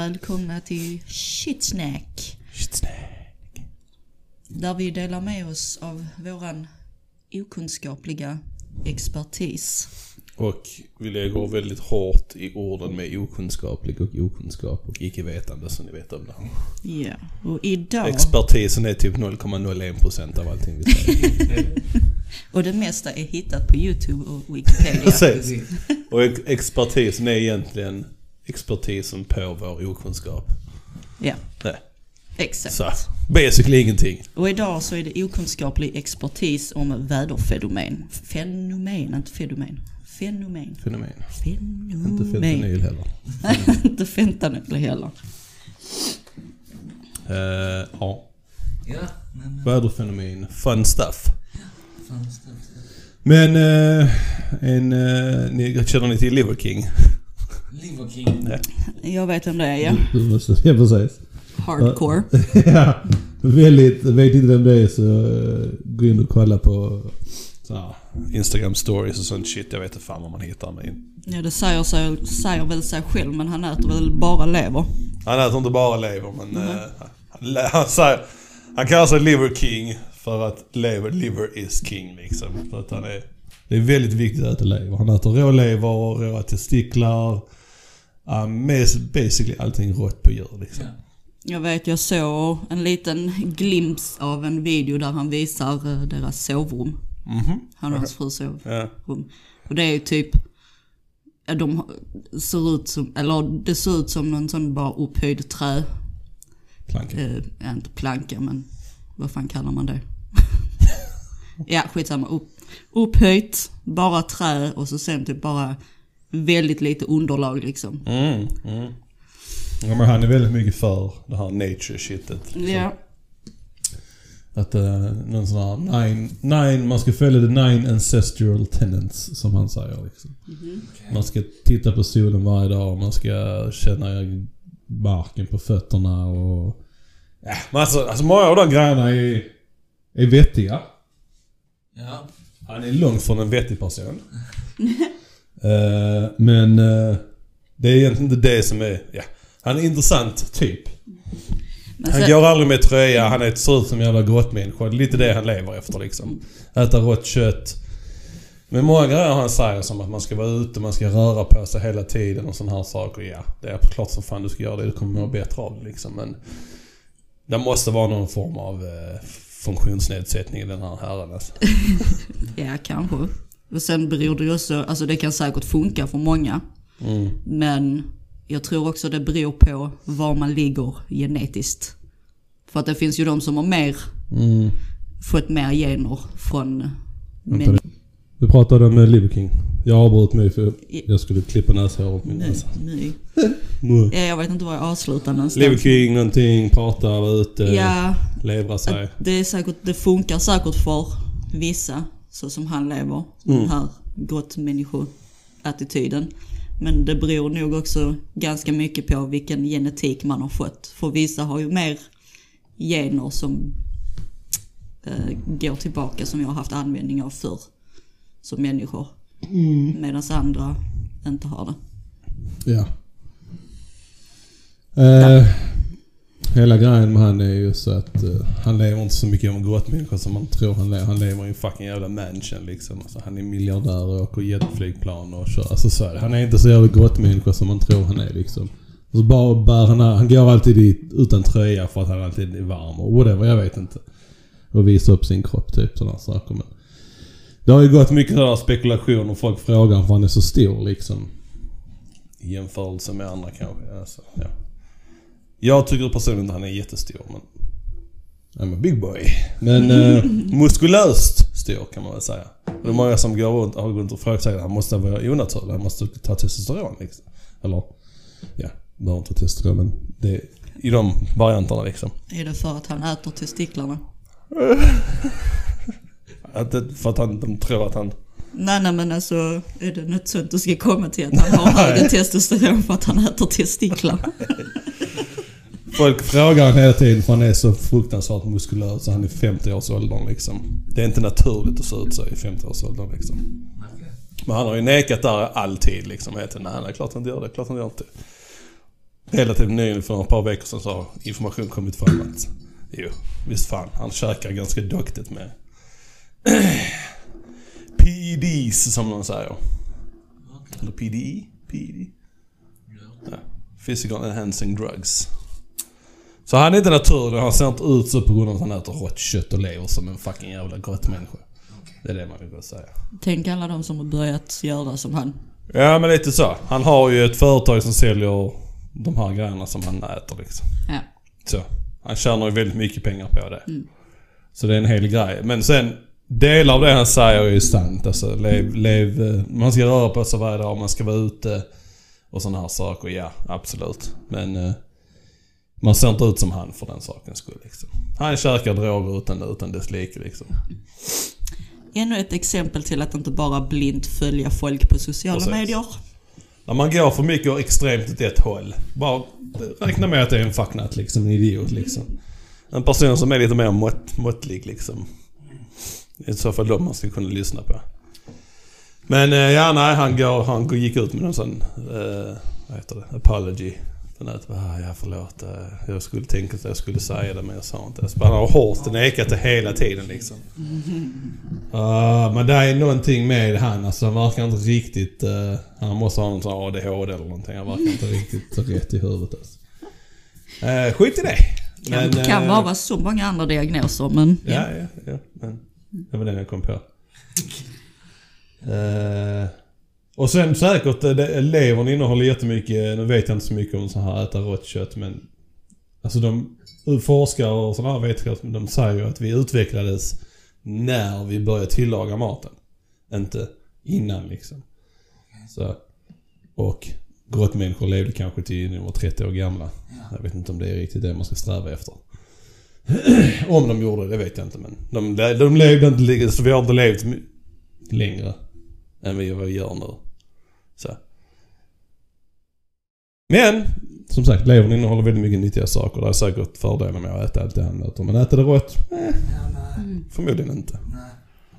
välkomna till Shitsnack. Där vi delar med oss av våran okunskapliga expertis. Och vi lägger väldigt hårt i orden med okunskaplig och okunskap och icke-vetande så ni vet om det. Ja, och idag... Expertisen är typ 0,01% av allting vi säger. Och det mesta är hittat på YouTube och Wikipedia. Precis. Och ex- expertisen är egentligen expertisen på vår okunskap. Ja, Nej. exakt. Så, basically ingenting. Och idag så är det okunskaplig expertis om väderfenomen. Fenomen, inte fenomen. Fenomen. Fenomen. Fenomen. Inte fentanyl heller. inte fentanyl heller. Eh, ja. Ja, men... Väderfenomen. Fun stuff. Fan, ställt. Men eh, en... Eh, ni, känner ni till Liver King? Liver King. Jag vet vem det är, ja. Ja precis. Hardcore. ja, väldigt. Vet inte vem det är så eh, gå in och kolla på så Instagram stories och sånt shit. Jag vet inte fan vad man hittar. Men Ja, det säger, sig, säger väl sig själv, men han äter väl bara lever. han äter inte bara lever men eh, han, han, säger, han kallar sig Liver King för att lever, liver is king liksom. För att han är, det är väldigt viktigt att äta lever. Han äter rålever, råa testiklar. Um, basically allting rått på djur liksom. Ja. Jag vet, jag såg en liten glimt av en video där han visar eh, deras sovrum. Mhm. Han och hans fru sovrum. Ja. Och det är ju typ, de ser ut som, eller det ser ut som någon sån bara upphöjd trä, Planka. eh, inte planka men vad fan kallar man det? ja skitsamma, upp, upphöjt, bara trä och så sen typ bara väldigt lite underlag liksom. Mm, mm. Ja, men han är väldigt mycket för det här nature shitet. Så Ja. Att uh, någon sån här nine, nine, man ska följa the nine ancestral tenants som han säger liksom. Okej. Man ska titta på solen varje dag, man ska känna marken på fötterna och... Ja, men alltså, alltså många av de grejerna är, är vettiga. Ja. Han är långt från en vettig person. Eh, men eh, det är egentligen inte det som är... Ja. Han är intressant, typ. Men Han går aldrig med tröja, han är, ser ut som en jävla grottmänniska. Det är lite det han lever efter liksom. Äta rått kött. Men många grejer han säger som att man ska vara ute, man ska röra på sig hela tiden och sådana här saker. Ja, det är klart som fan du ska göra det. Du kommer må bättre av det liksom. Men det måste vara någon form av eh, funktionsnedsättning i den här herren alltså. ja kanske. Och sen beror det ju också, alltså det kan säkert funka för många. Mm. Men jag tror också det beror på var man ligger genetiskt. För att det finns ju de som har mer, Mm. fått mer gener från män. Du pratade om eh, Liver King. Jag avbröt mig för jag skulle klippa näshåret på min Nej, näsa. nej. Ja, jag vet inte var jag avslutar någonstans. Liver King, någonting, prata, vara ute, Ja, levra sig. det, är säkert, det funkar säkert för vissa, så som han lever. Mm. Den här grottmänniskoattityden. Men det beror nog också ganska mycket på vilken genetik man har fått. För vissa har ju mer gener som eh, går tillbaka som jag har haft användning av förr. Som människor. Medan andra inte har det. Ja. Eh, hela grejen med han är ju så att uh, han lever inte så mycket om grottmänniska som man tror han lever. Han lever i en fucking jävla mansion liksom. Alltså, han är miljardär och åker jetflygplan och kör. Alltså så är det. Han är inte så jävla grottmänniska som man tror han är liksom. Och så bara bär han, han går alltid dit utan tröja för att han alltid är varm och whatever, jag vet inte. Och visar upp sin kropp typ sådana saker men. Det har ju gått mycket sådana spekulationer. Folk frågar varför han är så stor liksom. I jämförelse med andra kanske. Alltså, ja. Jag tycker personligen inte han är jättestor men... I'm a big boy. Men eh, muskulöst stor kan man väl säga. Och det är många som går runt, har gått runt och frågat sig att han måste vara onaturlig. Han måste ta testosteron liksom. Eller, ja, behöver inte ta testosteron men det är i de varianterna liksom. Är det för att han äter testiklarna? Att det, för att han, de tror att han... Nej, nej men alltså är det något sånt du ska komma till att han har högre testosteron för att han äter testiklar? Folk frågar honom hela tiden för han är så fruktansvärt muskulös så han är 50-årsåldern liksom. Det är inte naturligt att se ut så i 50-årsåldern liksom. Men han har ju nekat där alltid liksom. Heter, nej, nej, klart han inte gör det. Klart han gör inte. relativt nyligen för ett par veckor sedan så har information kommit fram att jo, visst fan, han käkar ganska duktigt med PEDs som de säger. Eller PDE? PED? Ja. Physical Enhancing Drugs. Så han är inte naturlig, han ser inte ut så på grund av att han äter rått kött och lever som en fucking jävla gott människa. Okej. Det är det man vill säga. Tänk alla de som har börjat göra som han. Ja men lite så. Han har ju ett företag som säljer de här grejerna som han äter liksom. Ja. Så. Han tjänar ju väldigt mycket pengar på det. Mm. Så det är en hel grej. Men sen, delar av det han säger är ju sant. Alltså, lev, lev, man ska röra på sig varje dag, man ska vara ute och sådana här saker. Ja, absolut. Men eh, man ser inte ut som han för den sakens skull. Liksom. Han käkar droger utan, utan dess like liksom. Ännu ett exempel till att inte bara blint följa folk på sociala Precis. medier. När man går för mycket och extremt åt ett håll. Bara räkna med att det är en fucknut liksom. En idiot liksom. En person som är lite mer mått, måttlig liksom. I så fall de man ska kunna lyssna på. Men eh, ja, nej, han, går, han gick ut med någon sån, eh, vad heter det, apology. På nätet. Ah, ja, förlåt. eh, Jag skulle tänka att jag skulle säga det men jag sa inte. Så han har hårt nekat det hela tiden liksom. Ah, men det är någonting med han. Alltså han verkar inte riktigt... eh, han måste ha någon sån ADHD eller någonting. Han verkar inte riktigt rätt i huvudet alltså. Uh, skit i det. Kan, Men, kan eh, vara så många andra diagnoser men... Ja, ja, ja. Men det var den jag kom på. Eh, och sen säkert, eh, det, levern innehåller jättemycket, nu vet jag inte så mycket om så här äta rått kött men... Alltså de forskare och sådana här vetenskapsmän, de säger ju att vi utvecklades när vi började tillaga maten. Inte innan liksom. Så, och grottmänniskor levde kanske till de var 30 år gamla. Jag vet inte om det är riktigt det man ska sträva efter. Om de gjorde det, det vet jag inte men de, de levde inte, så vi har inte levt längre än vi, vad vi gör nu. Så. Men, som sagt, levern innehåller väldigt mycket nyttiga saker. Det är säkert fördelar med att äta allt det han äter. Men äta det rått? Eh. Mm. förmodligen inte.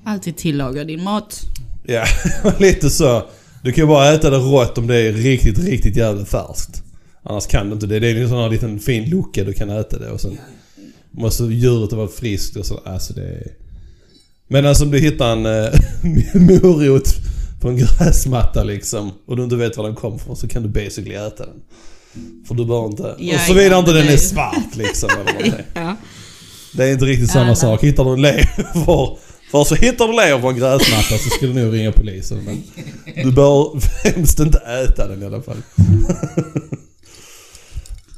Alltid tillaga din mat. Ja, lite så. Du kan ju bara äta det rått om det är riktigt, riktigt jävla färskt. Annars kan du inte det. Det är en sån här liten fin lucka du kan äta det och sen måste djuret vara friskt och så. Alltså det är... Men alltså om du hittar en eh, morot på en gräsmatta liksom och du inte vet var den kom från så kan du basically äta den. För du behöver inte... Ja, och såvida ja, inte den är svart liksom eller. Ja. Det är inte riktigt Ja, samma nej. sak. Hittar du en lever... För så hittar du lever på en gräsmatta så ska du nog ringa polisen. Men du bör främst inte äta den i alla fall.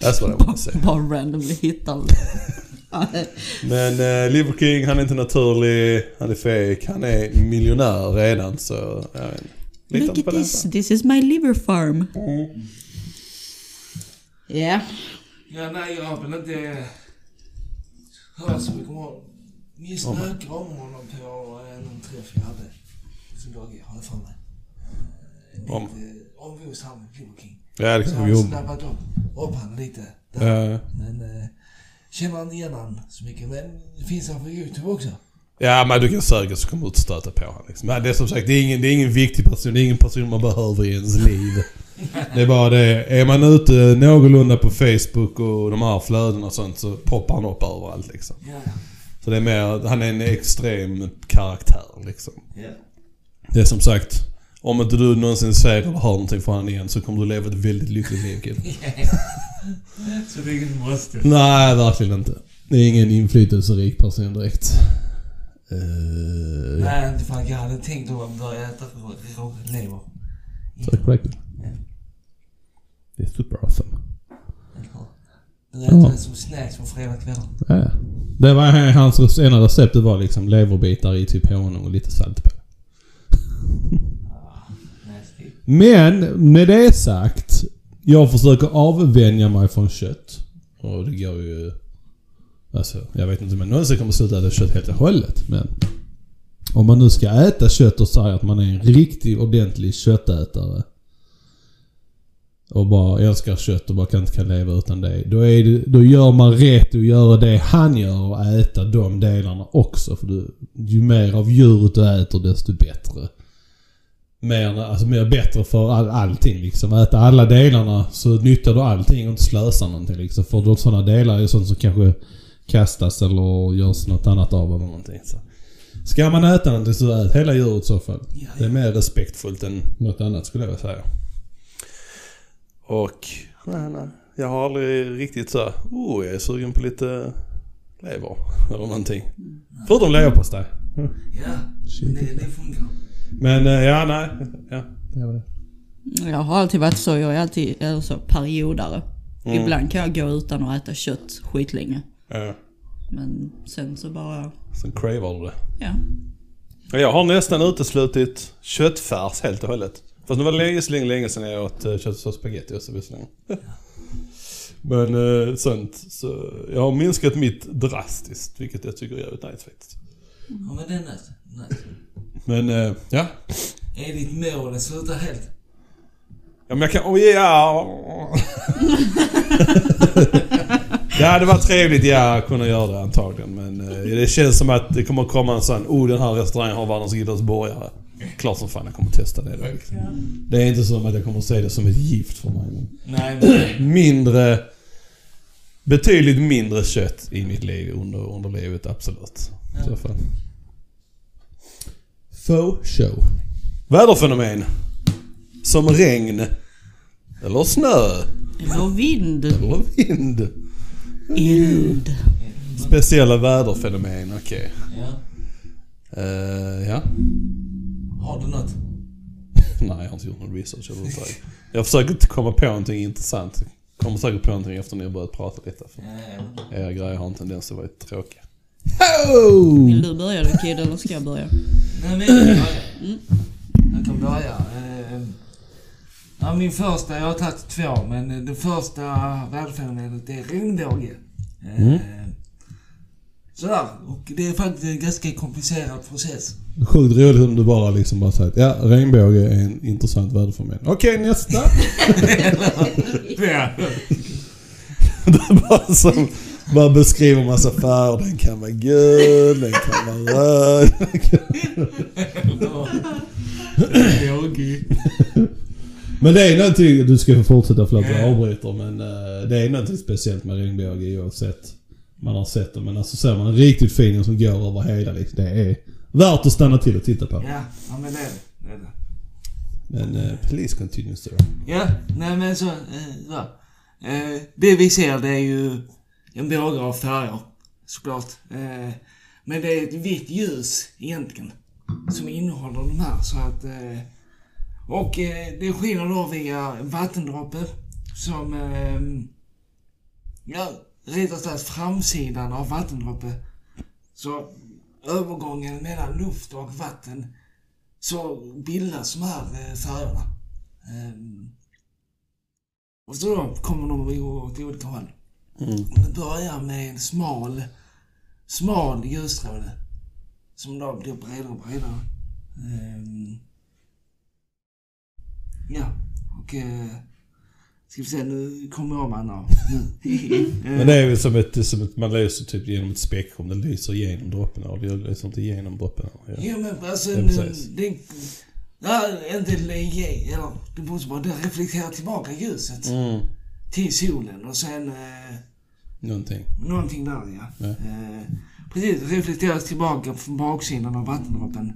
That's what I want to say. Bara randomly hittar Men eh, Liver King, han är inte naturlig, han är fake, han är miljonär redan så... Jag vet inte. Look at this, this is my liver farm. Ja. Ja, nej, jag har väl inte hört så mycket om honom. Ni snackade om honom på eh, någon träff jag hade. Som jag har för mig. Eh, Om? Om just han med Blue King. Ja, det Så kan jag vi jobba. snappat upp, upp han lite. Där. Ja, Men eh, känner inte igen han så mycket. Men finns han på YouTube också. ja, men du kan säkert så ut och stöta på honom. Liksom. Men det är som sagt, det är, ingen, det är ingen viktig person. Det är ingen person man behöver i ens liv. Det är bara det. Är man ute någorlunda på Facebook och de här flödena och sånt så poppar han upp överallt liksom. Ja, Så det är mer, han är en extrem karaktär liksom. ja. Det är som sagt, om inte du någonsin ser eller hör någonting från honom igen så kommer du leva ett väldigt lyckligt liv kid. Så det är inget måste. Nej, verkligen inte. Det är ingen inflytelserik person direkt. Uh, Nej, inte för att jag hade tänkt att börja äta lever. Tack verkligen. Det är super awesome. Du äter det som snacks på fredagskvällar. Ja, ja. Det var hans ena recept, det var liksom leverbitar i typ honung och lite salt på. Men med det sagt. Jag försöker avvänja mig från kött. Och det går ju... Alltså, jag vet inte om jag någonsin kommer sluta äta kött helt och hållet. Men... Om man nu ska äta kött och säga att man är en riktig ordentlig köttätare. Och bara älskar kött och bara kan inte kan leva utan det. Då, är det, då gör man rätt att göra det han gör och äta de delarna också. För du, ju mer av djuret du äter desto bättre mer, alltså mer bättre för all, allting liksom. Äta alla delarna så nyttjar du allting och inte slösar någonting liksom. För då sådana delar är sånt som kanske kastas eller görs något annat av eller någonting. Så. Ska man äta någonting så ät hela djuret i så fall. Ja, Det är mer respektfullt än något annat skulle jag vilja säga. Och... Nej, nej. Jag har aldrig riktigt så oh jag är sugen på lite lever eller någonting. Förutom leverpastej. Ja, det, det funkar. Men eh, ja, nej. Ja, det var det. Jag har alltid varit så. Jag är alltid eller så, periodare. Mm. Ibland kan jag gå utan att äta kött skitlänge. Ja. Men sen så bara, Sen cravar du det. ja. Ja, Jag har nästan uteslutit köttfärs helt och hållet. Fast det var länge, så länge, länge sedan jag åt uh, köttfärs spagetti också visserligen. Men uh, sånt. Så jag har minskat mitt drastiskt, vilket jag tycker är jävligt nice faktiskt. Ja, men det är nice. nice. Men uh, ja. Är ditt mål att sluta helt? Ja men jag kan... Oh, ja. det hade varit trevligt ja, att kunna göra det antagligen. Men eh, det känns som att det kommer komma en sån... Oh den här restaurangen har världens godaste burgare. Klart som fan jag kommer testa det då. Liksom. Det är inte som att jag kommer se det som ett gift för mig. Nej, men... mindre... Betydligt mindre kött i mitt liv under, under livet, absolut. I så fall. Faux show. Väderfenomen. Som regn. Eller snö. Eller vind. Eller vind. Eld. Speciella väderfenomen, okej. Ja. Eh, ja. Har du något? Nej, jag har inte gjort någon research överhuvudtaget. Jag försöker inte komma på någonting intressant. Kommer säkert på någonting efter ni har börjat prata lite. För Ja, ja. era grejer har en tendens att vara lite Vill du börja då Kid eller ska jag börja? Nej, men jag kan börja. Jag kan börja. Eh, Ja, min första, jag har tagit två, men det första väderfenomenet är regnbåge. Eh, Mm. Sådär, och det är faktiskt en ganska komplicerad process. Sjukt roligt om du bara liksom bara säger att ja, regnbåge är en intressant väderfenomen. Okej, nästa. Ja. det är bara som... Bara beskriver massa färger. Den kan vara gul, den kan vara röd. Men det är någonting, du ska få fortsätta förlåt jag avbryter men eh, det är någonting speciellt med regnbåge oavsett man har sett det. Men alltså ser man en riktigt fin som går över hela liksom, det är värt att stanna till och titta på. Ja, ja men det är det. det, är det. Men uh, please continue sir. Ja, nej men så, eh, så. Eh, det vi ser det är ju en båge av färger, såklart. Eh, men det är ett vitt ljus egentligen, som innehåller de här så att... Eh, och eh, det skiner då via en vattendroppe som... Eh, ja, rättare sagt framsidan av vattendroppe. Så övergången mellan luft och vatten så bildas de här eh, färgerna. Ehm, och så då kommer de åt olika håll. Mm. Det börjar med en smal, smal ljusstråle. Som då blir bredare och bredare. Ehm, ja, och... Eh, ska vi se, nu kommer jag med namn. Men det är väl som ett, som ett, man lyser typ genom ett spektrum. Det lyser igenom droppen. Och det lyser inte igenom droppen. Ja. Ja men alltså, den, precis. den, nej, inte le- eller det måste bara, den reflekterar tillbaka ljuset Mm. Till solen och sen eh, Någonting. någonting där ja. Ja. Eh, precis, reflekteras tillbaka från baksidan av vattendroppen.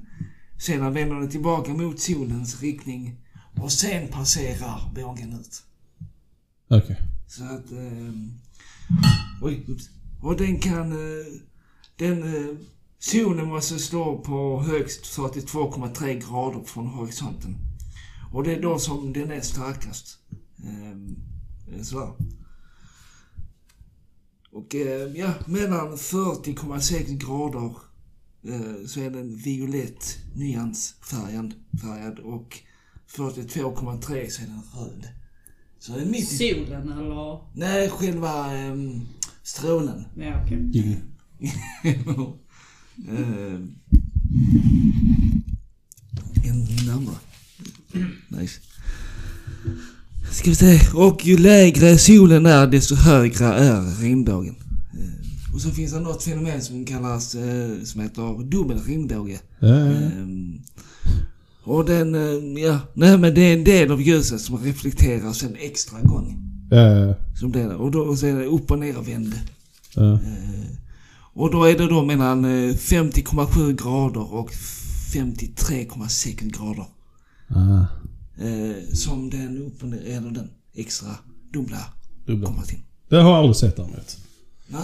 Sedan vänder det tillbaka mot solens riktning och sen passerar bågen ut. Okej. Så att... Eh, oj. Och den kan... Eh, den... Solen måste stå på högst 42,3 grader från horisonten. Och det är då som den är starkast. Eh, sådär. Och eh, ja, mellan 40,6 grader eh, så är den violett nyansfärgad färgad och 42,3 så är den röd. Så den är mitt i... Solen eller? Nej, själva um, strålen. Ja okej. Jing. uh, en närmare. Nice. Ska vi se. Och ju lägre solen är, desto högre är regnbågen. Eh, och så finns det något fenomen som kallas, eh, som heter dubbel regnbåge. Ehm, Och den, ja, nej men det är en del av ljuset som reflekteras en extra gång. Ja, Som det. Och då så är det upp och nervänd. ja. Och då är det då mellan eh, 50,7 grader och 53,6 grader. Eh, som den ner, eller den extra dubbla dubbla. kommer till. Det har jag aldrig sett däremot. Nej.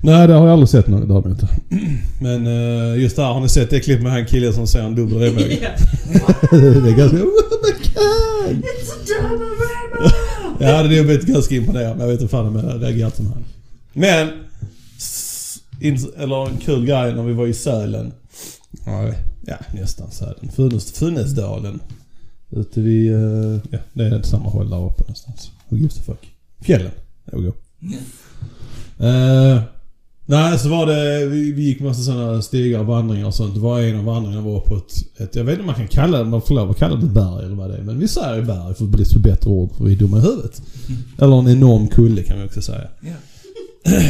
Nej, det har jag aldrig sett något däremot. Men eh, just där, har ni sett det klipp med han killen som ser en dubbel regnbåge? det är ganska... Oh my god! Ja, det hade jag blivit ganska imponerad men jag vet inte fan om jag reagerat som han. Men... eller en kul grej när vi var i Sälen. Ja, ja nästan Sälen. Funäs, Funäsdalen. Ute vid... eh, ja, det är samma håll där uppe någonstans. Who gives a fuck? Fjällen. Går. Ja. Eh, nej, så var det... Vi, vi gick massa sådana stigar och vandringar och sånt. Det var en av vandringarna var på ett, ett... Jag vet inte om man kan kalla det... Man får lov att kalla det berg eller vad det är. Men vi säger berg för brist på bättre ord för vi är dumma i huvudet. Eller en enorm kulle kan vi också säga. Ja.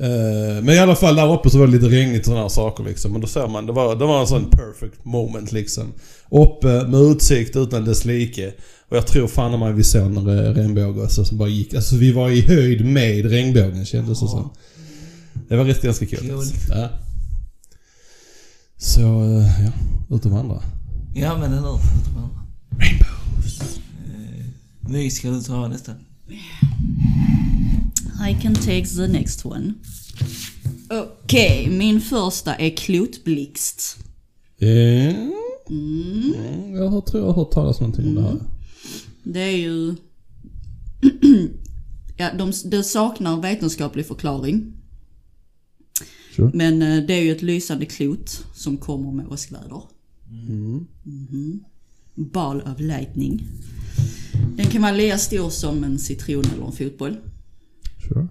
Eh, men i alla fall där uppe så var det lite regnigt och sådana här saker liksom. Men då ser man, det var, det var en sån perfect moment liksom. Uppe med utsikt utan dess like. Och jag tror fan mig vi såg en re- regnbåge alltså, som bara gick. Alltså vi var i höjd med regnbågen kändes det som. Det var rätt ganska kul. Kul. Ja. Så, eh, ja. Ut och vandra. Ja men eller hur? Rainbows. Eh, Vi ska du ta nästa. I can take the next one. Okej, min första är klotblixt. Eh, mm. Jag har, tror jag har hört talas någonting om det här. Det är ju... ja, de, det saknar vetenskaplig förklaring. Sure. Men eh, det är ju ett lysande klot som kommer med åskväder. Mhm. Ball of lightning. Den kan vara lika stor som en citron eller en fotboll. Sure.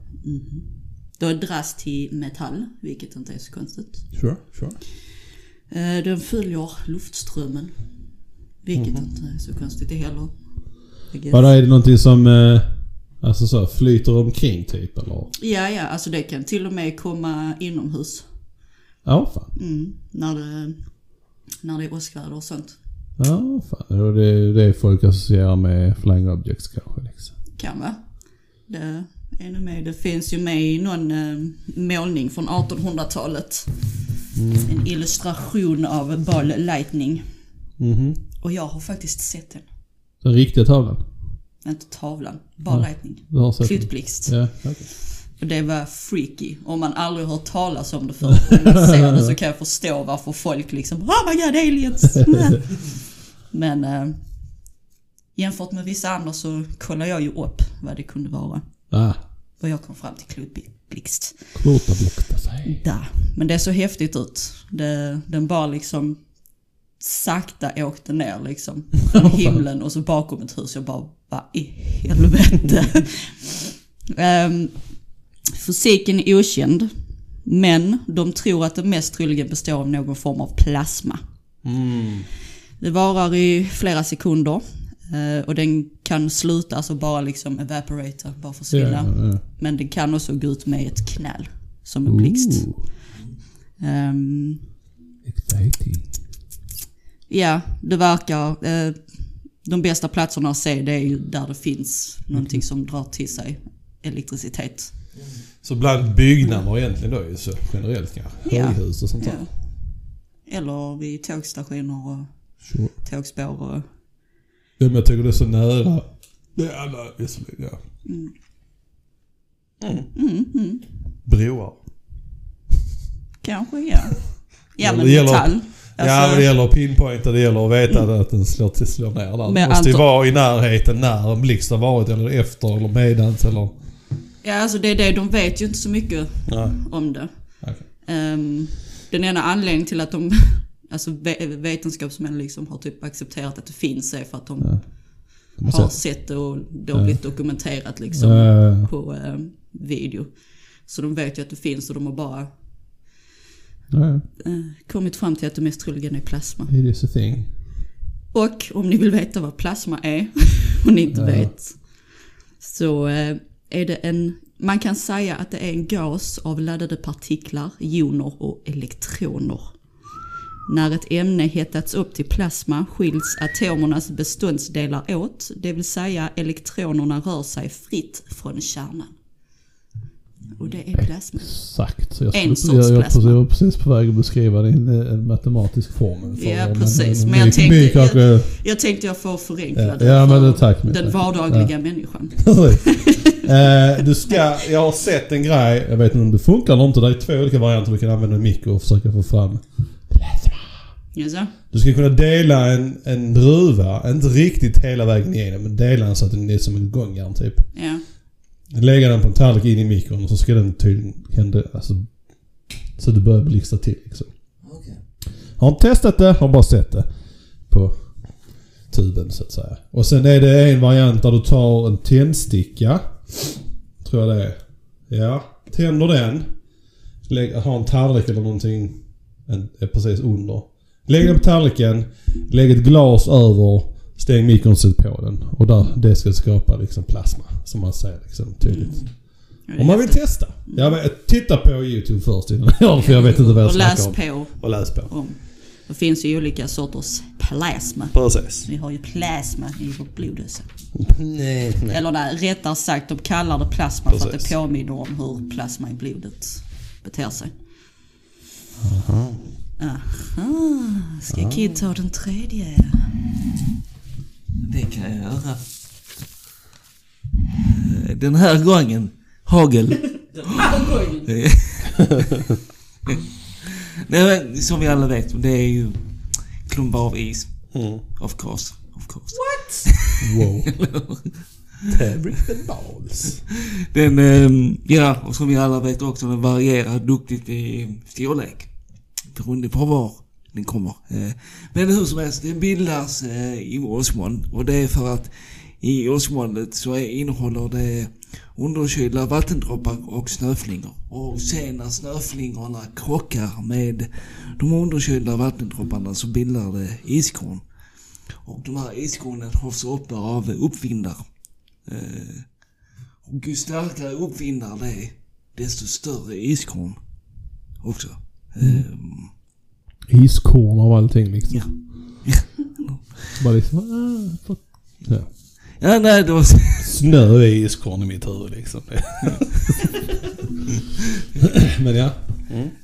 Då dras till metall, vilket inte är så konstigt. Sure. Sure. Eh, Den följer luftströmmen. Vilket inte är så konstigt det heller. Vadå, är det någonting som eh, alltså så, flyter omkring typ eller? Ja, ja, alltså det kan till och med komma inomhus. Ja, fan. Mm, när, det, när det är åskväder och sånt. Ja, fan. Och Det är det folk associerar med flying objects kanske liksom. Kan vara. Det är nog med. Det finns ju med i någon eh, målning från 1800-talet. En illustration av Ball Lightning. Mhm. Och jag har faktiskt sett den. Den riktiga tavlan? Inte tavlan, Ball Lightning. Sett den? Klutblixt. Ja, okej. Och det var freaky. Om man aldrig hört talas om det förr. När man ser det så kan jag förstå varför folk liksom Oh my god aliens! Men eh, jämfört med vissa andra så kollar jag ju upp vad det kunde vara. Ah, Och jag kom fram till klutblixt. klota blukta sig. Där. Men det såg häftigt ut. Det, den bara liksom sakta åkte ner liksom från himlen och så bakom ett hus. Jag bara, vad i helvete? um, fysiken är okänd. Men de tror att det mest troligen består av någon form av plasma. Mm. Det varar i flera sekunder. eh, Och den kan sluta, alltså bara liksom evaporata, bara försvinna. Ja, ja. Men det kan också gå ut med ett knall. Som en blixt. Ehm, exciting. ja, det verkar... eh, de bästa platserna att se det är ju där det finns någonting som drar till sig elektricitet. Så bland byggnader egentligen då ju så generellt kanske? Ja. Höghus och sånt där? Ja. Eller vid tågstationer och Sure. tågspår och... Ja, men jag tycker det är så nära. Det är alla visserligen, ja. Mm, mm, Broar. kanske ja. Ja Ja, men det gäller- metall. ja Alltså, men det gäller att pinpointa, det gäller att veta att den slår, till, slår ner där. Det måste ju vara i närheten när en blixt har varit eller efter eller medans eller... ja, alltså det är det. De vet ju inte så mycket Nej. om det. okej. Ehm, den ena anledningen till att de, alltså ve- vetenskapsmän liksom har typ accepterat att det finns är för att de Ja. De har har sett. det och det har blivit dokumenterat liksom Ja, på eh, video. Så de vet ju att det finns och de har bara eh, kommit fram till att det mest troligen är plasma. It is a thing. Och om ni vill veta vad plasma är, och ni inte vet, så eh, är det en, man kan säga att det är en gas av laddade partiklar, joner och elektroner. När ett ämne hettats upp till plasma skiljs atomernas beståndsdelar åt, det vill säga elektronerna rör sig fritt från kärnan. Och det är plasma. Exakt. Jag, En sorts jag, jag, plasma. jag var precis på väg att beskriva det i en, en matematisk formel. Ja, precis. Men vi- jag tänkte- kanske- Jag tänkte jag får förenkla Ja, det ja, men för det- tack, den vardagliga människan. eh, du ska, jag har sett en grej, jag vet inte om det funkar eller inte. Det är två olika varianter du kan använda mikro och försöka få fram. Jaså? Du ska kunna dela en, en druva, inte riktigt hela vägen igenom, men dela den så att den är som en gångjärn typ. Ja. Lägga den på en tallrik in i mikron och så ska den tydligen hända, alltså, så det börjar blixtra till liksom. Okej. Har inte testat det, har bara sett det. På tuben så att säga. Och sen är det en variant där du tar en tändsticka. Tror jag det är. Ja. Tänder den. Lägg, har en tallrik eller någonting en, är precis under. Lägg den på tallriken. Lägg ett glas över. Stäng sätt på den. Och där, det ska skapa liksom plasma. Som man ser liksom tydligt. Om man vill testa. Jag vet, titta på YouTube först innan jag för jag vet inte vad jag Och läs om. på Och läs på. om. Det finns ju olika sorters plasma. Precis. Vi har ju plasma i vårt blod. Nej, nej. Eller där, rättare sagt, de kallar det plasma för att Precis. det påminner om hur plasma i blodet beter sig. Aha. Aha. Ska Kid ta den tredje? Det kan jag göra. Eh, Den här gången, hagel. Nej men som vi alla vet, det är ju klumpar av is. Mm. Of course. Of course. Wow. Fabric and balls. Den, ehm, ja, och som vi alla vet också, den varierar duktigt i storlek. Beroende på var den kommer. Eh, men hur som helst, den bildas eh, i åskmoln. Och det är för att i åskmolnet så innehåller det underkylda vattendroppar och snöflingor. Och sen när snöflingorna krockar med de underkylda vattendropparna så bildar det iskorn. Och de här iskornen hålls uppe av uppvindar. Eh, och ju starkare uppvindar det är, desto större iskorn också. Ehm, Iskorn av allting liksom. Ja. Bara liksom... Ah, för- ja. ja, nej, det var... Snö är iskorn i mitt huvud liksom. Men ja.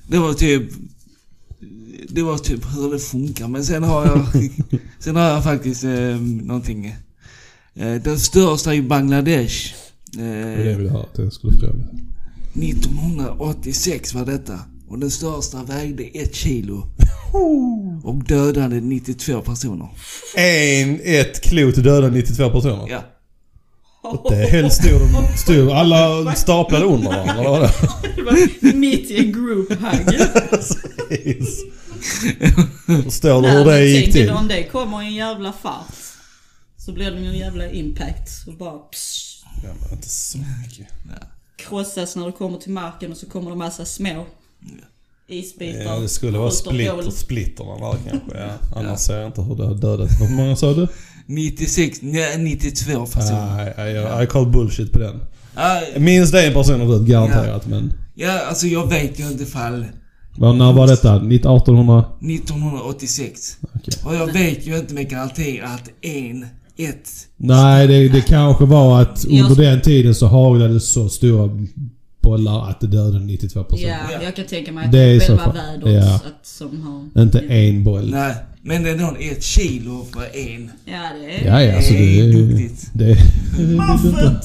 Det var typ... Det var typ hur det funkar. Men sen har jag... sen har jag faktiskt eh, någonting. Eh, den största i Bangladesh. Det är det Eh, jag höra att jag skulle fråga. 1986 var detta. Och den största vägde ett kilo. Och dödade 92 personer. En, ett klot dödade 92 personer. Ja. Det är helt stor. stor. Alla staplade under varandra, eller vadå? Det var mitt i en group hug. Förstår du hur det gick till? om det kommer i en jävla fart. Så blir det ju en jävla impact. Och bara psh, Ja, men inte så mycket. krossas när det kommer till marken och så kommer det massa små isbitar. Ja, det skulle vara splitter, splitterna där kanske. Ja. Annars ser jag inte hur det har dödat. Hur många sa du? 96, nej 92 personer. Nej, jag, jag, call bullshit på den. Ah, Minst en person har dött garanterat men... ja, alltså jag vet ju inte fall Vad, när var detta? 1800? 1986. Okej. Och jag vet ju inte med garanti att en, ett... Nej, det, det kanske var att Jag- under den tiden så haglade så stora bollar att det dödade 92 personer. Ja, jag kan tänka mig att Det är är själva vädret Ja. att, som har... Inte en boll. Nej, men det är nog ett kilo för en. Ja, det är... Ja, ja, alltså Det är det... duktigt. Det, det, det,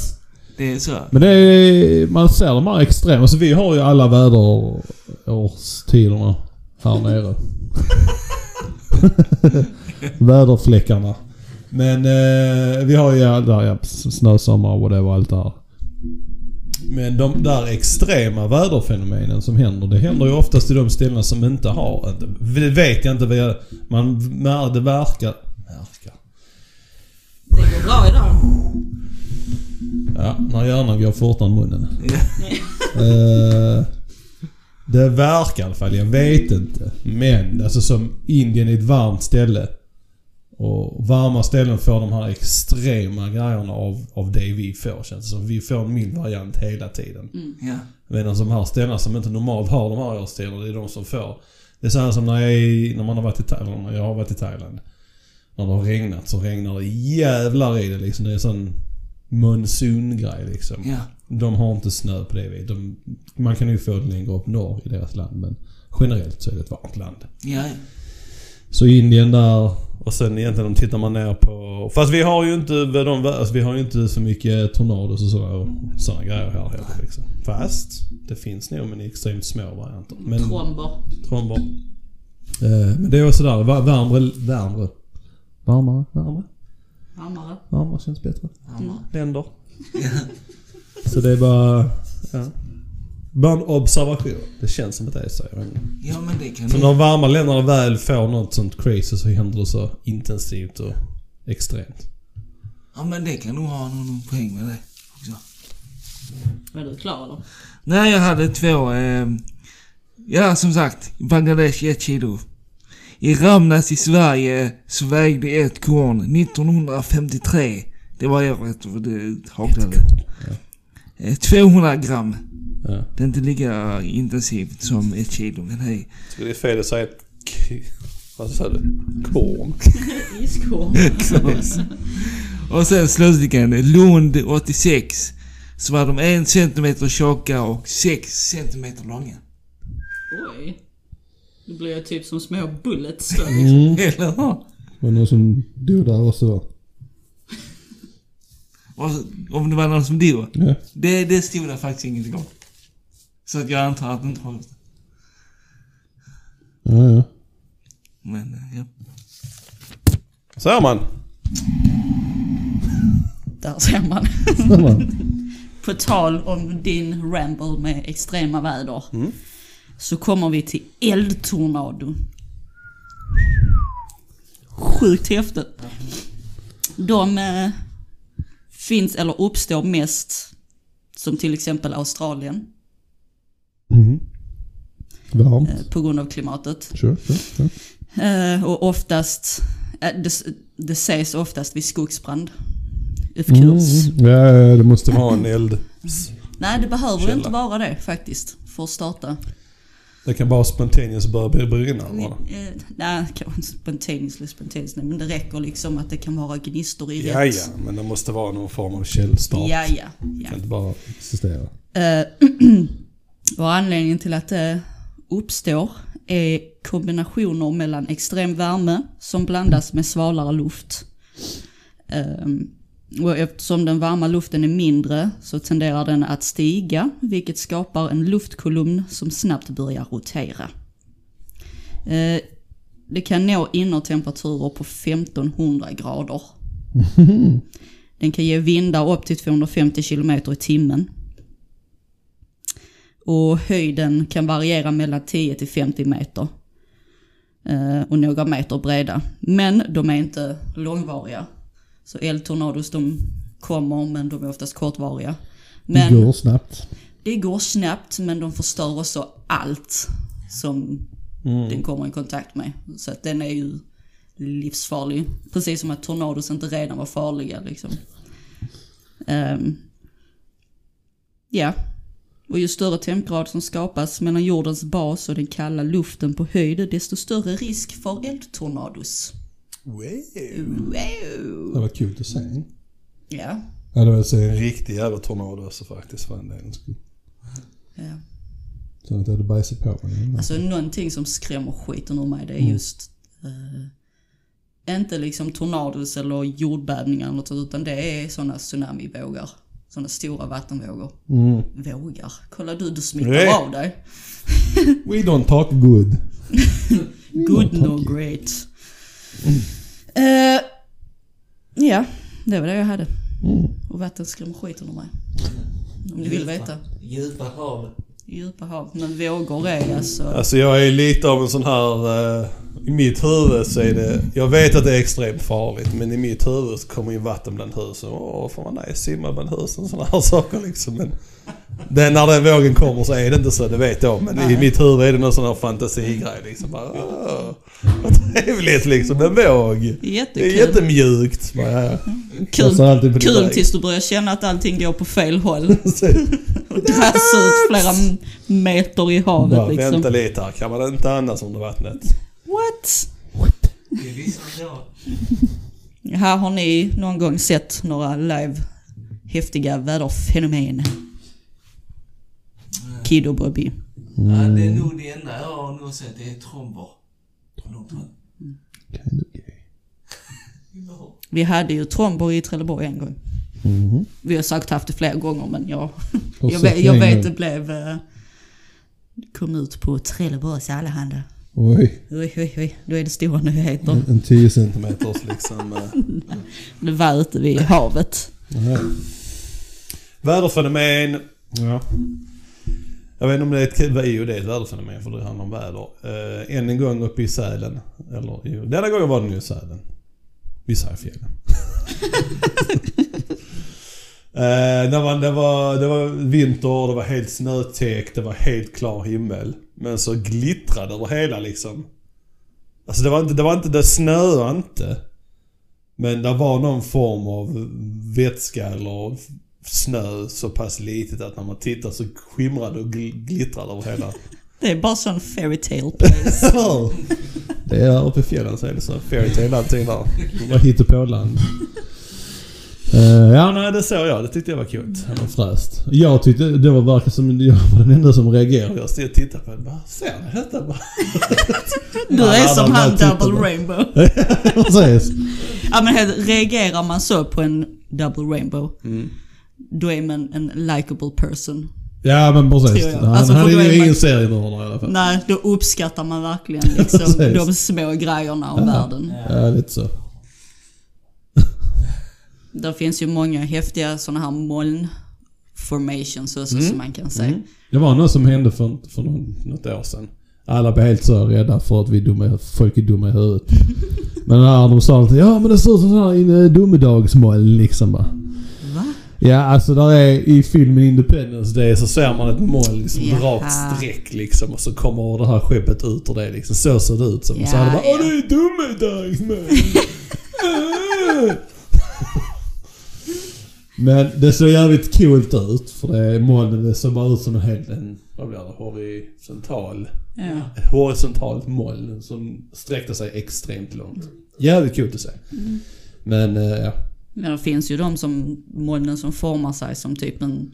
Det är så. Men det är, man ser de här extrema. Alltså vi har ju alla väderårstiderna här nere. Väderfläckarna. Men eh, vi har ju alla, ja, snösommar och whatever, allt det här. Men de där extrema väderfenomenen som händer, det händer ju oftast i de ställena som inte har... Det vet jag inte vad jag... Man... Det verkar... Verkar. Det går bra idag. Ja, när hjärnan går fortare än munnen. Eh, det verkar i alla fall, jag vet inte. Men alltså som Indien är ett varmt ställe. Och varma ställen får de här extrema grejerna av, av det vi får känns det som. Vi får en mild variant hela tiden. Ja. Medan de här ställena som inte normalt har de här årstiderna, det är de som får Det är så här som när, jag när man har varit i Thailand, när jag har varit i Thailand. När det har regnat så regnar det jävlar i det liksom. Det är en sån monsongrej liksom. Ja. De har inte snö på det viset. De, man kan ju få det längre upp norr i deras land men generellt så är det ett varmt land. Ja, Så Indien där och sen egentligen tittar man ner på... Fast vi har ju inte, de, alltså vi har ju inte så mycket tornados och sådana såna grejer här heller liksom. Fast det finns nog men i extremt små varianter. Men, Tromber. tromber. Eh, men det är också där, värmre, värmre. Varmare, värmre. Hammare. Varmare känns bättre. Mm. Länder. Så det är bara... Ja. Bara en observation. Det känns som att det är så. ja men det kan Så du... när de varma länderna väl får något sånt crazy så händer det så intensivt och extremt. Ja men det kan nog ha någon poäng med det också. Är du klar eller? Nej, jag hade två... Eh, ja, som sagt. Bangladesh ett kilo. I Ramnäs i Sverige så vägde ett korn 1953. Det var året då det haglade. Eh, 200 gram. Ja. Det är inte lika intensivt som ett kilo, men hej. Så det är fel att säga ett... Vad sa du? Korn? Iskorn. Och sen slutligen, Lund 86. Så var de en centimeter tjocka och 6 centimeter långa. Oj. Det blir ju typ som små bullets då. Mm. Eller hur? Var någon som dog där också Om det var någon som dog. Ja. Det, det stod det faktiskt inget om. Så att jag antar att det inte det. Ja, ja. Men, eh, ja. Så är man. Där ser man. Samma. På tal om din ramble med extrema väder. Mm. Så kommer vi till eldtornado. Sjukt häftigt. De eh, finns eller uppstår mest som till exempel Australien Mm. Varmt. eh, på grund av klimatet. Sure, sure, sure. Eh, och oftast, eh, det, det sägs oftast vid skogsbrand. Of course. Mm. Ja, ja, det måste vara en eld. Nej, det behöver Källa. inte vara det faktiskt för att starta. Det kan bara spontaneous börja brinna. Eh, nej, kanske inte spontaneously spontaneously, men det räcker liksom att det kan vara gnistor i Ja, rätt. ja, men det måste vara någon form av källstart. Ja, ja, Det kan inte bara existera. Eh, och anledningen till att det uppstår är kombinationer mellan extrem värme som blandas med svalare luft. Ehm, och eftersom den varma luften är mindre så tenderar den att stiga, vilket skapar en luftkolumn som snabbt börjar rotera. Eh, det kan nå innertemperaturer på 1500 grader. Den kan ge vindar upp till 250 km i timmen. Och höjden kan variera mellan 10 till 50 meter. Eh, och några meter breda. Men de är inte långvariga. Så eldtornados de kommer men de är oftast kortvariga. Men Det går snabbt. det går snabbt men de förstör också allt som den kommer i kontakt med. Så att den är ju livsfarlig. Precis som att tornados inte redan var farliga liksom. Ehm, ja. Och ju större tempgrad som skapas mellan jordens bas och den kalla luften på höjd, desto större risk för eldtornados. Wow. Wow! Det var kul att se. Ja. Jag hade velat se en riktig jävla tornado också faktiskt för en del skull. ja. Så att jag hade bajsat på mig. Alltså någonting som skrämmer skiten ur mig det är just eh, inte liksom tornados eller jordbävningar eller något utan det är sådana tsunamivågar. Sådana stora vattenvågor. Mm. Vågar? Kolla du, du smittar Nej. av dig. We don't talk good. Good no great. Eh, ja, det var det jag hade. Mm. Och vatten skrämmer skiten ur mig. Om ni vill veta. Djupa hav. Djupa hav. Men vågor är alltså... Alltså jag är lite av en sån här... Uh, I mitt huvud så är det... Jag vet att det är extremt farligt men i mitt huvud så kommer ju vatten bland husen. Åh, får man nej, simma bland husen och såna här saker liksom. Men det, när den vågen kommer så är det inte så, det vet jag. Men i mitt huvud är det någon sån här fantasigrej liksom. Bara, åh, vad trevligt liksom, en våg. Det är Jättekul. jättemjukt. Bara. Kul, kul tills du börjar känna att allting går på fel håll. Dras ut flera meter i Bara, havet liksom. vänta lite här, kan man inte andas under vattnet? What? Jag. Här har ni någon gång sett några live häftiga väderfenomen. Kid och Bobby. Ja, det är Mm. nog det enda jag har nog sett. Det är tromber. Tromber. Kind of gay. Vi hade ju tromber i Trelleborg en gång. Mhm. Vi har sagt haft det flera gånger men jag, jag, vet, jag vet det blev... eh, kom ut på Trelleborgs Allehanda. Oj, Oj, oj, oj. Då är det stora nyheter. en, en 10 centimeters liksom. eh, Det var ute vid havet. nej. Väderfenomen. Ja. Jag vet inte om det är ett, vad är det är ett väderfenomen för det handlar om väder. Äh, än en gång uppe i Sälen. Eller jo, denna gången var den ju i Sälen. Vid Särfjällen. äh, eh, det, var, det, var, det var vinter, det var helt snötäckt, det var helt klar himmel. Men så glittrade över hela liksom. Alltså det var inte, det var inte, det snöade inte. Men det var någon form av vätska eller snö så pass litet att när man tittar så skimrade och gl- glittrade över hela. Det är bara sån fairy tale place. det är där uppe i fjällen så är det så. Fairytale allting där. Vad hittar på land. Uh, ja, nej det såg jag. Det tyckte jag var coolt. Det var fräst. Jag tyckte det var verkar som jag var den enda som reagerade. Jag stod och tittade på det. Bara, ser ni detta? Du är Ja, som han Double. Rainbow. Precis. Ja men reagerar man så på en Double Rainbow, Mm. Då är man en likable person. Ja men precis. Jag. Han, Alltså, han är ju man- ingen seriemördare i alla fall. Nej, då uppskattar man verkligen liksom de små grejerna om världen. Ja, lite så. Det finns ju många häftiga sådana här moln formations också som man kan säga. Det var något som hände för, för någon, något år sedan. Alla blev helt så rädda för att vi dumma, folk är dumma i huvudet. men när de sa att ja men det ser ut som sån här eh, domedagsmoln liksom bara. Ja alltså där är i filmen Independence Day så ser man ett moln liksom Jaha. rakt streck liksom och så kommer det här skeppet ut ur det liksom. Så ser det ut som. Ja, så hade bara ja. åh det är domedagsmoln. Men det såg jävligt coolt ut för det molnen såg bara ut som en helt en, vad blir det, horisontal, Ja. ett horisontalt moln som sträckte sig extremt långt. Jävligt coolt att se. Men eh, ja. Men det finns ju de som molnen som formar sig som typ en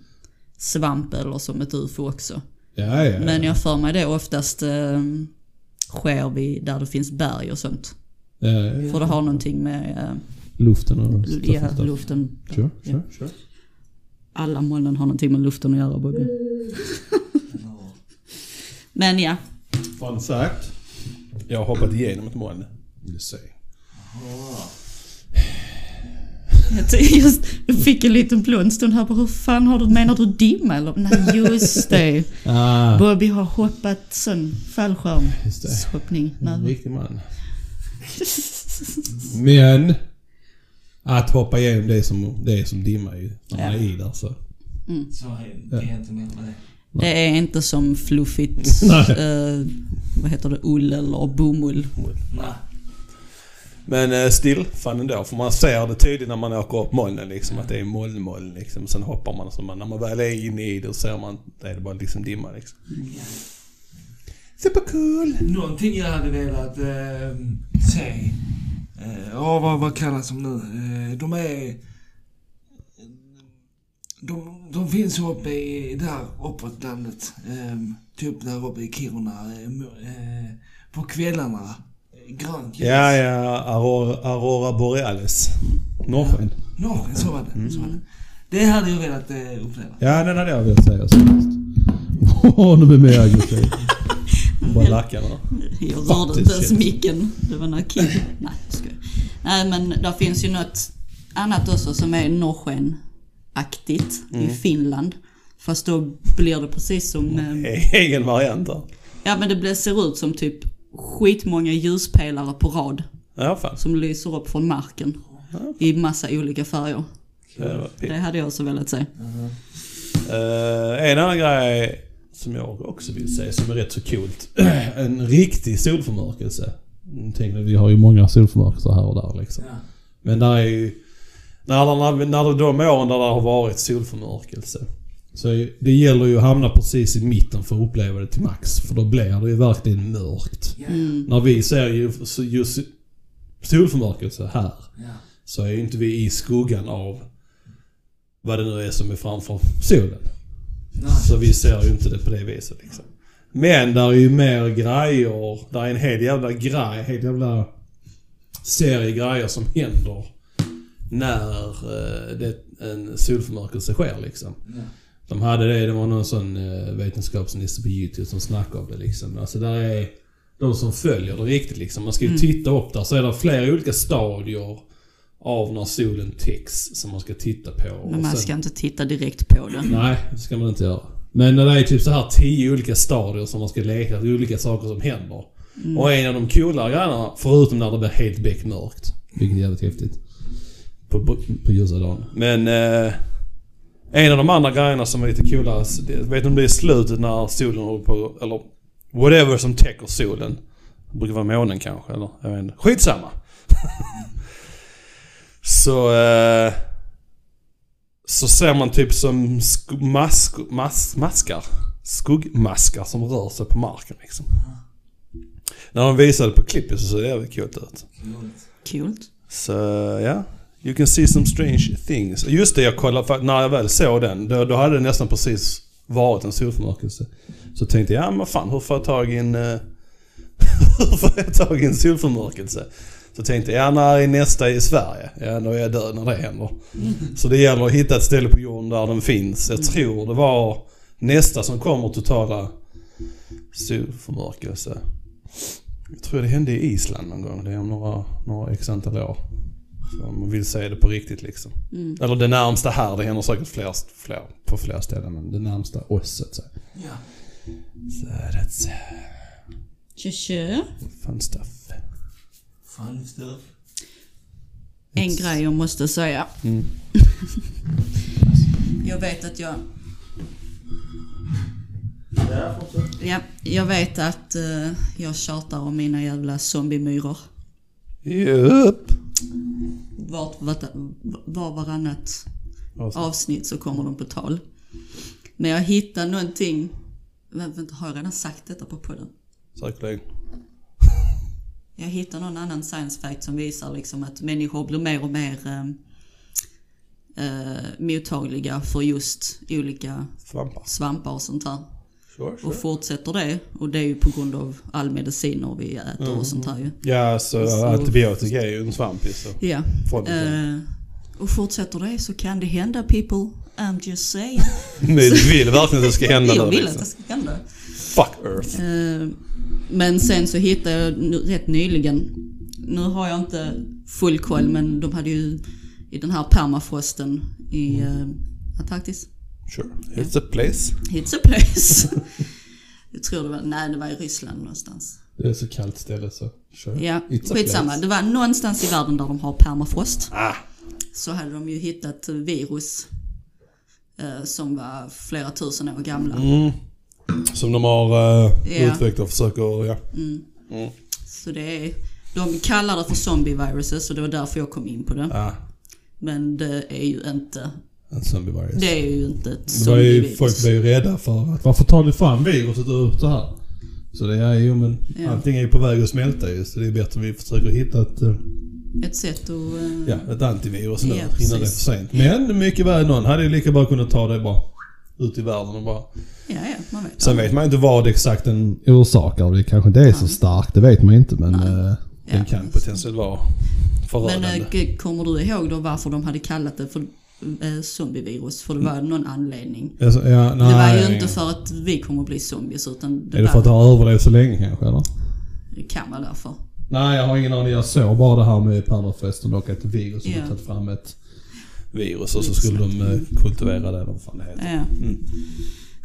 svamp eller som ett ufo också. Ja, ja. Men jag för mig det oftast eh, sker vid där det finns berg och sånt. ja, ja. För det har någonting med eh, Luften och ja, stuff och luften. Sure, Ja. sure, sure. Alla molnen har någonting med luften att göra Bobby. Men ja, Fun fact. Jag har hoppat igenom ett moln. Du ser. Jag, just, jag fick en liten blund stund här på hur fan har du, menar du dimma eller? Nej just det. Ah, Bobby har hoppat sån fallskärm. Hoppning. En riktig man. Men att hoppa igenom det är som, det är som dimma ju. När man Ja. är i där så. Så är det är inte mer med det. Det är inte som fluffigt, eh, vad heter det, ull eller bomull. Nej. Men eh, still, fan ändå. För man ser det tydligt när man åker upp molnen liksom. Att det är molnmoln liksom. Sen hoppar man. Så man, när man väl är inne i det så ser man, det är det bara liksom dimma liksom. Supercool! Någonting jag hade velat eh, se. Eh, Ja, vad, vad kallas de nu? Eh, de är... De, de finns uppe i, där uppåt landet. Typ där uppe i Kiruna. På kvällarna. Grönt ljus. Ja, ja. Aurora, Aurora Borealis. Norrsken. Norrsken, så var det. Så var det. Det hade jag velat eh, uppleva. Ja, den hade jag velat säga senast. Åh, nu blir jag aggressiv. Bara lackarna. Jag rörde inte ens micken. Det var när Kid... Nej, jag. Nej, men där finns ju något annat också som är norrsken-aktigt Mm. i Finland. Fast då blir det precis som... eh, Egen variant där. Ja, men det blir, ser ut som typ skitmånga ljuspelare på rad Ja, fan. som lyser upp från marken i massa olika färger. Det Det hade jag också velat se. Eh, en annan grej som jag också vill säga som är rätt så coolt. en riktig solförmörkelse. Tänk vi har ju många solförmörkelser här och där liksom. Ja. Men där är ju... När, när, när det de åren där det har varit solförmörkelse. Så det gäller ju att hamna precis i mitten för att uppleva det till max. För då blir det ju verkligen mörkt. Mm. När vi ser ju just solförmörkelse här. Ja. Så är ju inte vi i skuggan av vad det nu är som är framför solen. Nej. Så vi ser ju inte det på det viset liksom. Men där är ju mer grejer. Där är en hel jävla grej, en hel jävla serie grejer som händer när eh, det, en solförmörkelse sker liksom. Ja. De hade det, det var någon sån eh, vetenskapsnisse på YouTube som snackade om det liksom. Alltså där är de som följer det riktigt liksom. Man ska ju titta upp där så är det flera olika stadier av när solen täcks som man ska titta på. Men man sen- ska inte titta direkt på det. Nej, det ska man inte göra. Men det är typ så här tio olika stadier som man ska leka, olika saker som händer. Och en av de coolare grejerna, förutom när det blir helt beckmörkt. Vilket är jävligt häftigt. På, på, på ljusa dagen. Men eh, en av de andra grejerna som är lite coolare, vet du om det är slutet när solen håller på, eller whatever som täcker solen. Det brukar vara månen kanske, eller jag vet inte. Skitsamma! så... Eh, så ser man typ som sk- mask, mas, maskar. Skuggmaskar som rör sig på marken liksom. När de visade på klippet så såg det jävligt coolt ut. Coolt. Så ja, you can see some strange things. Just det, jag kollade, för när jag väl såg den, då, då hade det nästan precis varit en solförmörkelse. Så tänkte jag, ja men fan hur får jag tag i en... eh, hur får jag tag i en solförmörkelse? Så tänkte jag, ja när är nästa i Sverige? Ja då är jag död när det händer. Så det gäller att hitta ett ställe på jorden där den finns. Jag tror det var nästa som kommer totala solförmörkelse. Jag tror det hände i Island någon gång. Det är om några, några x antal år. Så om man vill se det på riktigt liksom. Mm. Eller det närmsta här, det händer säkert fler, fler, på fler ställen. Men det närmsta oss så att säga. Ja. Så that's Tjö, tjö. fun stuff. Fan, stuff. En grej jag måste säga. Mm. jag vet att jag... Ja, jag vet att eh, jag tjatar om mina jävla zombiemyror. Jupp. Vart, vart, var varannat avsnitt så kommer de på tal. Men jag hittade någonting... Vä- Vänta, har jag redan sagt detta på podden? Säkerligen. Jag hittade någon annan science fact som visar liksom att människor blir mer och mer eh, eh, mottagliga för just olika Svampar. svampar och sånt här. Sure, Och sure. fortsätter det, och det är ju på grund av all mediciner vi äter och sånt här ju. Ja, så, Så- antibiotika är ju en svamp så. Ja. Eh, och fortsätter det så kan det hända people. I'm just saying. Men du vill verkligen att det ska hända jag vill att liksom. det ska hända. Fuck Earth. Eh, Men sen så hittade jag rätt nyligen, nu har jag inte full koll men de hade ju i den här permafrosten i eh, Antarktis. Sure. It's a place. It's a place. jag tror det var, nej det var i Ryssland någonstans. Det är så kallt ställe så. Sure. Ja, It's skitsamma. Det var någonstans i världen där de har permafrost. Ah. Så hade de ju hittat virus eh, som var flera tusen år gamla. Mm. Som de har uh, Ja. utvecklat och försöker, ja. Så det är, de kallar det för zombie viruses och det var därför jag kom in på det. Ah. Men det är ju inte, En zombie virus. det är ju inte ett ju, zombievirus. folk blev ju rädda för att varför tar ni fram viruset ur så här? Så det är ju men Ja. allting är ju på väg att smälta ju så det är bättre att vi försöker hitta ett, eh, Ett sätt att... eh, ja, ett antivirus nu Ja, innan det är för sent. Men mycket väl någon hade ju lika bra kunnat ta det bara ut i världen och bara... ja, ja, man vet. Sen vet man inte vad exakt den orsakar. Det kanske inte är så starkt, det vet man inte men eh, den Ja. kan potentiellt vara förödande. Men kommer du ihåg då varför de hade kallat det för zombievirus? För det var någon anledning. Alltså, ja, nej, det var ju inte för att vi kommer att bli zombies utan det, Är det för att det har överlevt så länge kanske eller? det kan vara därför. Nej, jag har ingen aning. Jag såg bara det här med permafrosten och ett virus som Ja. har tagit fram ett virus och så skulle de eh, kultivera det eller vad fan det heter. Ja. Mm.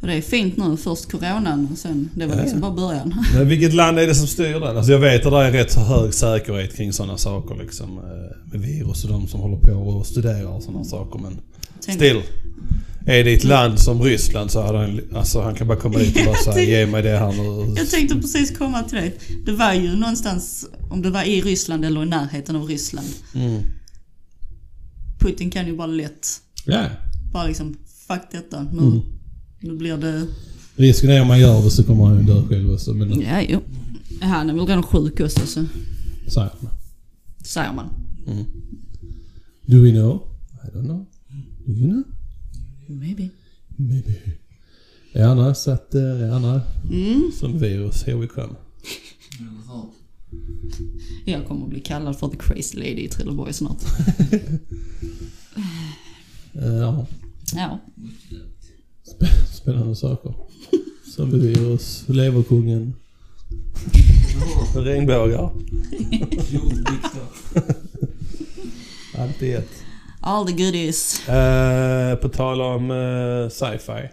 Och det är fint nu. Först coronan och sen, det var Ja, liksom bara början. Men vilket land är det som styr den? Alltså jag vet att det är rätt så hög säkerhet kring sådana saker liksom. eh, Med virus och de som håller på och studerar sådana saker. Men Tänk- still. Är det ett land som Ryssland så hade han, alltså han kan bara komma dit och bara säga ge mig det här nu. Jag tänkte precis komma till det. Det var ju någonstans, om det var i Ryssland eller i närheten av Ryssland. Mm. Putin kan ju bara lätt, Ja. bara liksom, fuck detta. Nu, Mm. Nu blir det... Risken är om man gör det så kommer han ju dö själv också. Men Ja, jo. Han är väl redan sjuk också så säger man. säger man. Do we know? I don't know. Do you know? Maybe. Maybe. Ja, nej, så att, ja, nej. Mm. Som virus, here we come. Jag kommer att bli kallad för the crazy lady i Trelleborg snart. Ja, Ja. Spännande saker. Som virus, leverkungen, regnbågar. Allt i ett. All the goodies. Eh, på tal om eh, sci-fi.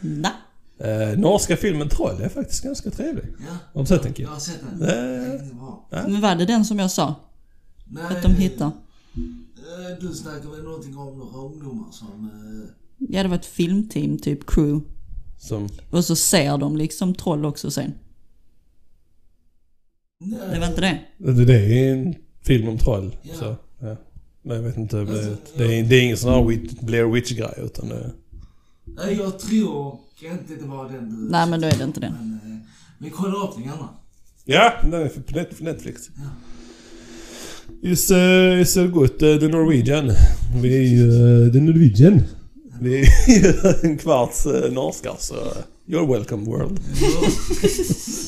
Da. Eh, norska filmen Troll är faktiskt ganska trevlig. Ja, Har du sett den Kid? jag har sett den. Bra. Men var det den som jag sa? Nej, Att de hittar? Du snackar väl någonting om några ungdomar som... eh, Ja, det var ett filmteam, typ crew. som... Och så ser de liksom troll också sen. nej, Det var inte det? Det, är en film om troll. Ja. Så, ja. Men jag vet inte. Det, Alltså, det, är, det är ingen sån här Blair Witch-grej utan det... Nej, jag tror inte det var den du... Nej, men då är det inte det. Men, eh, vi kollar upp den gärna. Ja, den är på Net- Netflix. Is, uh, is uh, good, uh, the Norwegian. Vi är ju uh, the Norwegian. Vi är ju en kvarts uh, norskar så uh, you're welcome world.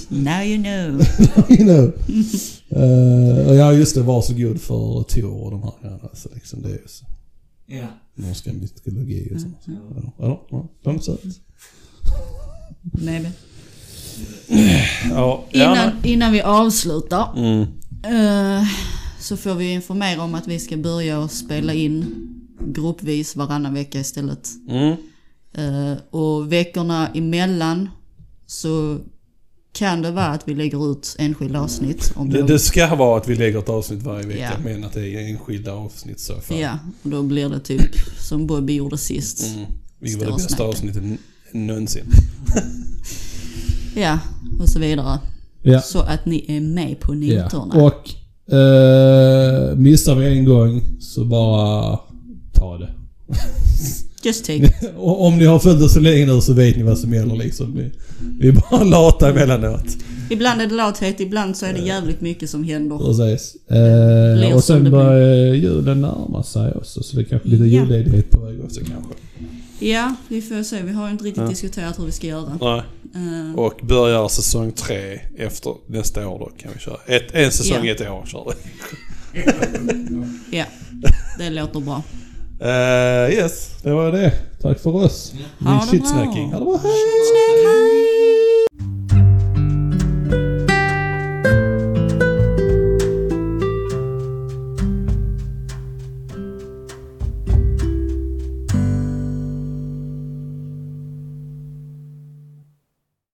Now you know. you know. Uh, ja just det, varsågod för Tor och de här grejerna. Så liksom det är ju så. Ja. Norska mytologi och sånt. Mm. Ja, ja, sött. Maybe. Ja, Innan, innan vi avslutar Mm. eh, så får vi informera om att vi ska börja spela in gruppvis varannan vecka istället. Mm. Eh, och veckorna emellan så kan det vara att vi lägger ut enskilda avsnitt. Om Det, det ska vara att vi lägger ett avsnitt varje vecka Ja. men att det är enskilda avsnitt så fall. Ja, och då blir det typ som Bobby gjorde sist. Mm. Vilket var det bästa avsnittet någonsin. Ja, och så vidare. Ja. Så att ni är med på ja. noterna. Och uh, missar vi en gång så bara ta det. Just take it. Om ni har följt oss så länge nu så vet ni vad som gäller liksom. Vi, vi är bara lata emellanåt. Ibland är det lathet, ibland så är det jävligt mycket som händer. Precis. Eh, och sen börjar julen närma sig också så det är kanske lite Ja. julledighet på väg också kanske. Ja, vi får se. Vi har ju inte riktigt Ja. diskuterat hur vi ska göra. Nej. Eh, Och börjar säsong tre efter nästa år då kan vi köra. Ett, en säsong Ja. ett år kör vi. ja, det låter bra. Eh, yes, det var det. Tack för oss. Ha Min det bra. shitsnacking. Ha det bra. Hej! Snack, hej!